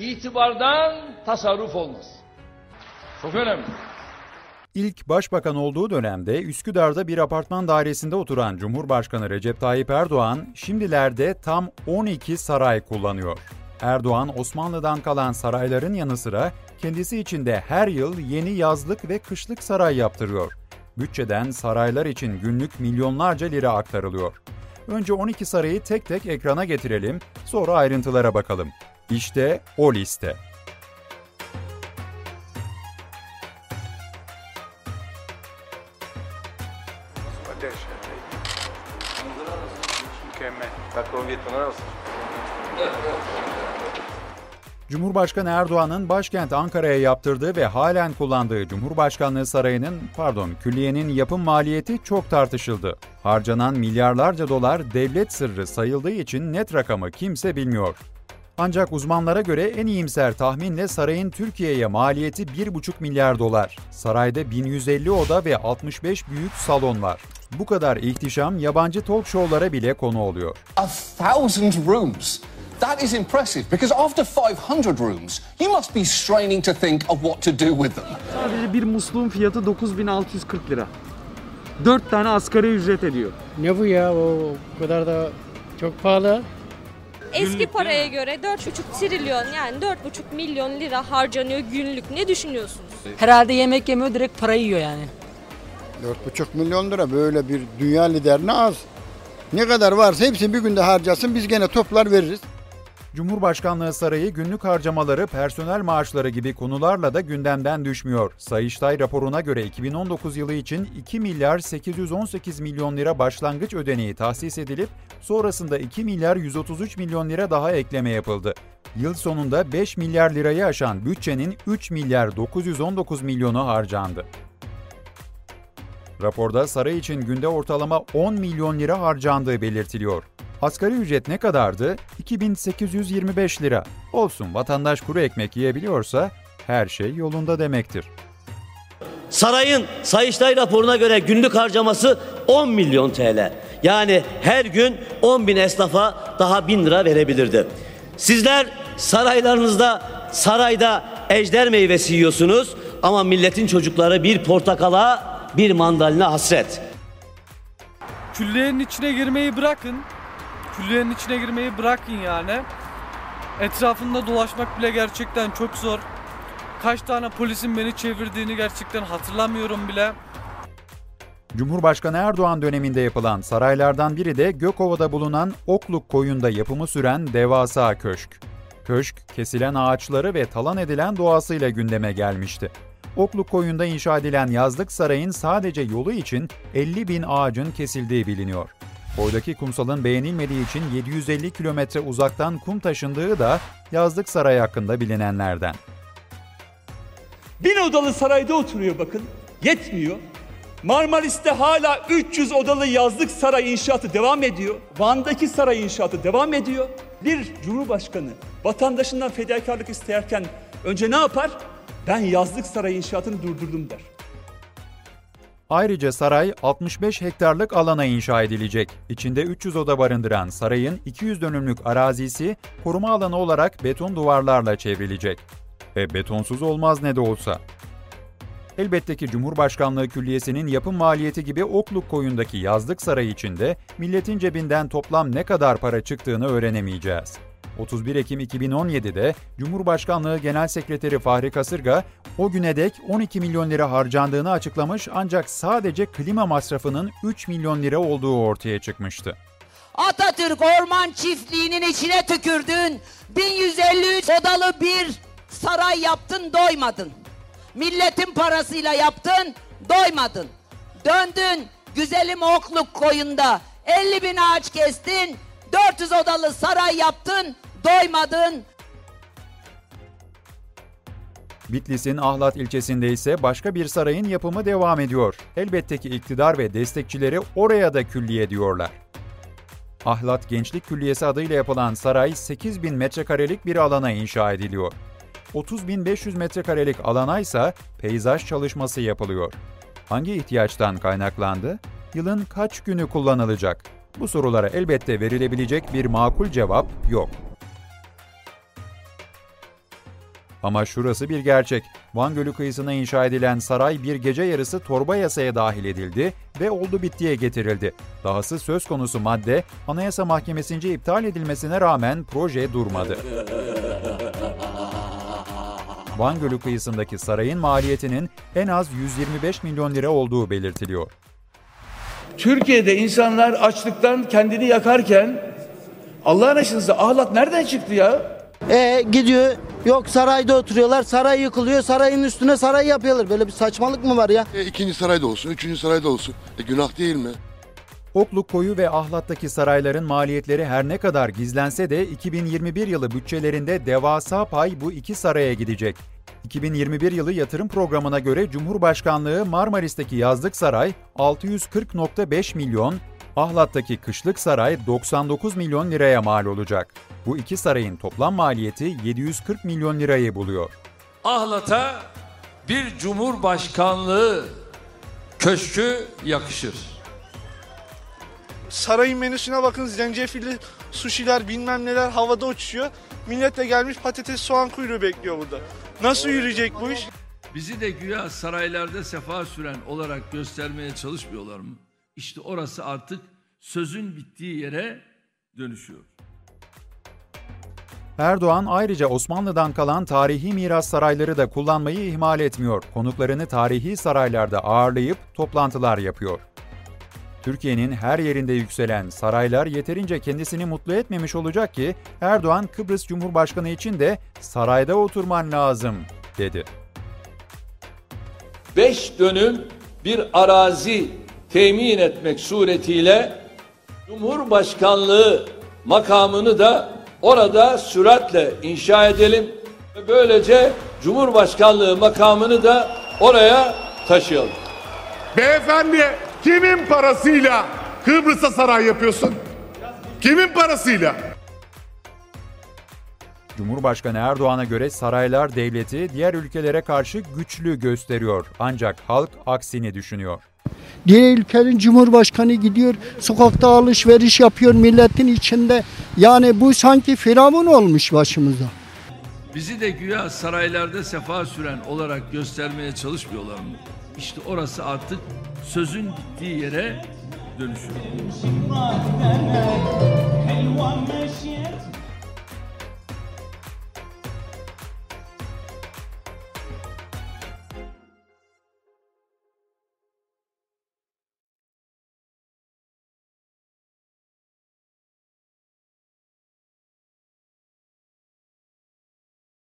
itibardan tasarruf olmaz. Çok önemli. İlk başbakan olduğu dönemde Üsküdar'da bir apartman dairesinde oturan Cumhurbaşkanı Recep Tayyip Erdoğan, şimdilerde tam 12 saray kullanıyor. Erdoğan, Osmanlı'dan kalan sarayların yanı sıra kendisi için de her yıl yeni yazlık ve kışlık saray yaptırıyor. Bütçeden saraylar için günlük milyonlarca lira aktarılıyor. Önce 12 sarayı tek tek ekrana getirelim, sonra ayrıntılara bakalım. İşte o liste. Cumhurbaşkanı Erdoğan'ın başkent Ankara'ya yaptırdığı ve halen kullandığı Cumhurbaşkanlığı Sarayı'nın, pardon, külliyenin yapım maliyeti çok tartışıldı. Harcanan milyarlarca dolar devlet sırrı sayıldığı için net rakamı kimse bilmiyor. Ancak uzmanlara göre en iyimser tahminle sarayın Türkiye'ye maliyeti 1,5 milyar dolar. Sarayda 1150 oda ve 65 büyük salon var. Bu kadar ihtişam yabancı talk show'lara bile konu oluyor. A thousand rooms. That is impressive because after 500 rooms, you must be straining to think of what to do with them. Sadece bir musluğun fiyatı 9640 lira. 4 tane asgari ücret ediyor. Ne bu ya o kadar da çok pahalı. Eski paraya göre 4,5 trilyon yani 4,5 milyon lira harcanıyor günlük. Ne düşünüyorsunuz? Herhalde yemek yemiyor direkt parayı yiyor yani. 4,5 milyon lira böyle bir dünya liderine az. Ne kadar varsa hepsini bir günde harcasın biz gene toplar veririz. Cumhurbaşkanlığı Sarayı günlük harcamaları, personel maaşları gibi konularla da gündemden düşmüyor. Sayıştay raporuna göre 2019 yılı için 2 milyar 818 milyon lira başlangıç ödeneği tahsis edilip sonrasında 2 milyar 133 milyon lira daha ekleme yapıldı. Yıl sonunda 5 milyar lirayı aşan bütçenin 3 milyar 919 milyonu harcandı. Raporda saray için günde ortalama 10 milyon lira harcandığı belirtiliyor. Asgari ücret ne kadardı? 2825 lira. Olsun vatandaş kuru ekmek yiyebiliyorsa her şey yolunda demektir. Sarayın Sayıştay raporuna göre günlük harcaması 10 milyon TL. Yani her gün 10 bin esnafa daha bin lira verebilirdi. Sizler saraylarınızda, sarayda ejder meyvesi yiyorsunuz ama milletin çocukları bir portakala, bir mandalina hasret. Külliyenin içine girmeyi bırakın. Külliyenin içine girmeyi bırakın yani. Etrafında dolaşmak bile gerçekten çok zor. Kaç tane polisin beni çevirdiğini gerçekten hatırlamıyorum bile. Cumhurbaşkanı Erdoğan döneminde yapılan saraylardan biri de Gökova'da bulunan Okluk Koyun'da yapımı süren devasa köşk. Köşk, kesilen ağaçları ve talan edilen doğasıyla gündeme gelmişti. Okluk Koyun'da inşa edilen yazlık sarayın sadece yolu için 50 bin ağacın kesildiği biliniyor. Boydaki kumsalın beğenilmediği için 750 kilometre uzaktan kum taşındığı da yazlık saray hakkında bilinenlerden. Bin odalı sarayda oturuyor bakın. Yetmiyor. Marmaris'te hala 300 odalı yazlık saray inşaatı devam ediyor. Van'daki saray inşaatı devam ediyor. Bir cumhurbaşkanı vatandaşından fedakarlık isterken önce ne yapar? Ben yazlık saray inşaatını durdurdum der. Ayrıca saray 65 hektarlık alana inşa edilecek. İçinde 300 oda barındıran sarayın 200 dönümlük arazisi koruma alanı olarak beton duvarlarla çevrilecek. Ve betonsuz olmaz ne de olsa. Elbette ki Cumhurbaşkanlığı Külliyesi'nin yapım maliyeti gibi Okluk Koyun'daki yazlık saray içinde milletin cebinden toplam ne kadar para çıktığını öğrenemeyeceğiz. 31 Ekim 2017'de Cumhurbaşkanlığı Genel Sekreteri Fahri Kasırga o güne dek 12 milyon lira harcandığını açıklamış ancak sadece klima masrafının 3 milyon lira olduğu ortaya çıkmıştı. Atatürk Orman Çiftliği'nin içine tükürdün. 1153 odalı bir saray yaptın doymadın. Milletin parasıyla yaptın doymadın. Döndün güzelim okluk koyunda 50 bin ağaç kestin. 400 odalı saray yaptın doymadın. Bitlis'in Ahlat ilçesinde ise başka bir sarayın yapımı devam ediyor. Elbette ki iktidar ve destekçileri oraya da külliye diyorlar. Ahlat Gençlik Külliyesi adıyla yapılan saray 8 bin metrekarelik bir alana inşa ediliyor. 30.500 metrekarelik alana ise peyzaj çalışması yapılıyor. Hangi ihtiyaçtan kaynaklandı? Yılın kaç günü kullanılacak? Bu sorulara elbette verilebilecek bir makul cevap yok. Ama şurası bir gerçek. Van Gölü kıyısına inşa edilen saray bir gece yarısı torba yasaya dahil edildi ve oldu bittiye getirildi. Dahası söz konusu madde Anayasa Mahkemesi'nce iptal edilmesine rağmen proje durmadı. Van Gölü kıyısındaki sarayın maliyetinin en az 125 milyon lira olduğu belirtiliyor. Türkiye'de insanlar açlıktan kendini yakarken Allah'ın aşkınıza ahlat nereden çıktı ya? E gidiyor yok sarayda oturuyorlar saray yıkılıyor sarayın üstüne saray yapıyorlar böyle bir saçmalık mı var ya? E, ikinci sarayda olsun, üçüncü sarayda olsun. E, günah değil mi? Okluk Koyu ve Ahlat'taki sarayların maliyetleri her ne kadar gizlense de 2021 yılı bütçelerinde devasa pay bu iki saraya gidecek. 2021 yılı yatırım programına göre Cumhurbaşkanlığı Marmaris'teki yazlık saray 640.5 milyon, Ahlat'taki kışlık saray 99 milyon liraya mal olacak. Bu iki sarayın toplam maliyeti 740 milyon lirayı buluyor. Ahlat'a bir cumhurbaşkanlığı köşkü yakışır. Sarayın menüsüne bakın zencefilli suşiler bilmem neler havada uçuşuyor. Millet de gelmiş patates soğan kuyruğu bekliyor burada. Nasıl yürüyecek bu iş? Bizi de güya saraylarda sefa süren olarak göstermeye çalışmıyorlar mı? İşte orası artık sözün bittiği yere dönüşüyor. Erdoğan ayrıca Osmanlı'dan kalan tarihi miras sarayları da kullanmayı ihmal etmiyor. Konuklarını tarihi saraylarda ağırlayıp toplantılar yapıyor. Türkiye'nin her yerinde yükselen saraylar yeterince kendisini mutlu etmemiş olacak ki Erdoğan Kıbrıs Cumhurbaşkanı için de sarayda oturman lazım dedi. Beş dönüm bir arazi temin etmek suretiyle Cumhurbaşkanlığı makamını da orada süratle inşa edelim ve böylece Cumhurbaşkanlığı makamını da oraya taşıyalım. Beyefendi kimin parasıyla Kıbrıs'a saray yapıyorsun? Kimin parasıyla? Cumhurbaşkanı Erdoğan'a göre saraylar devleti diğer ülkelere karşı güçlü gösteriyor. Ancak halk aksini düşünüyor. Diğer ülkenin cumhurbaşkanı gidiyor sokakta alışveriş yapıyor milletin içinde. Yani bu sanki firavun olmuş başımıza. Bizi de güya saraylarda sefa süren olarak göstermeye çalışmıyorlar mı? İşte orası artık sözün bittiği yere dönüşüyor.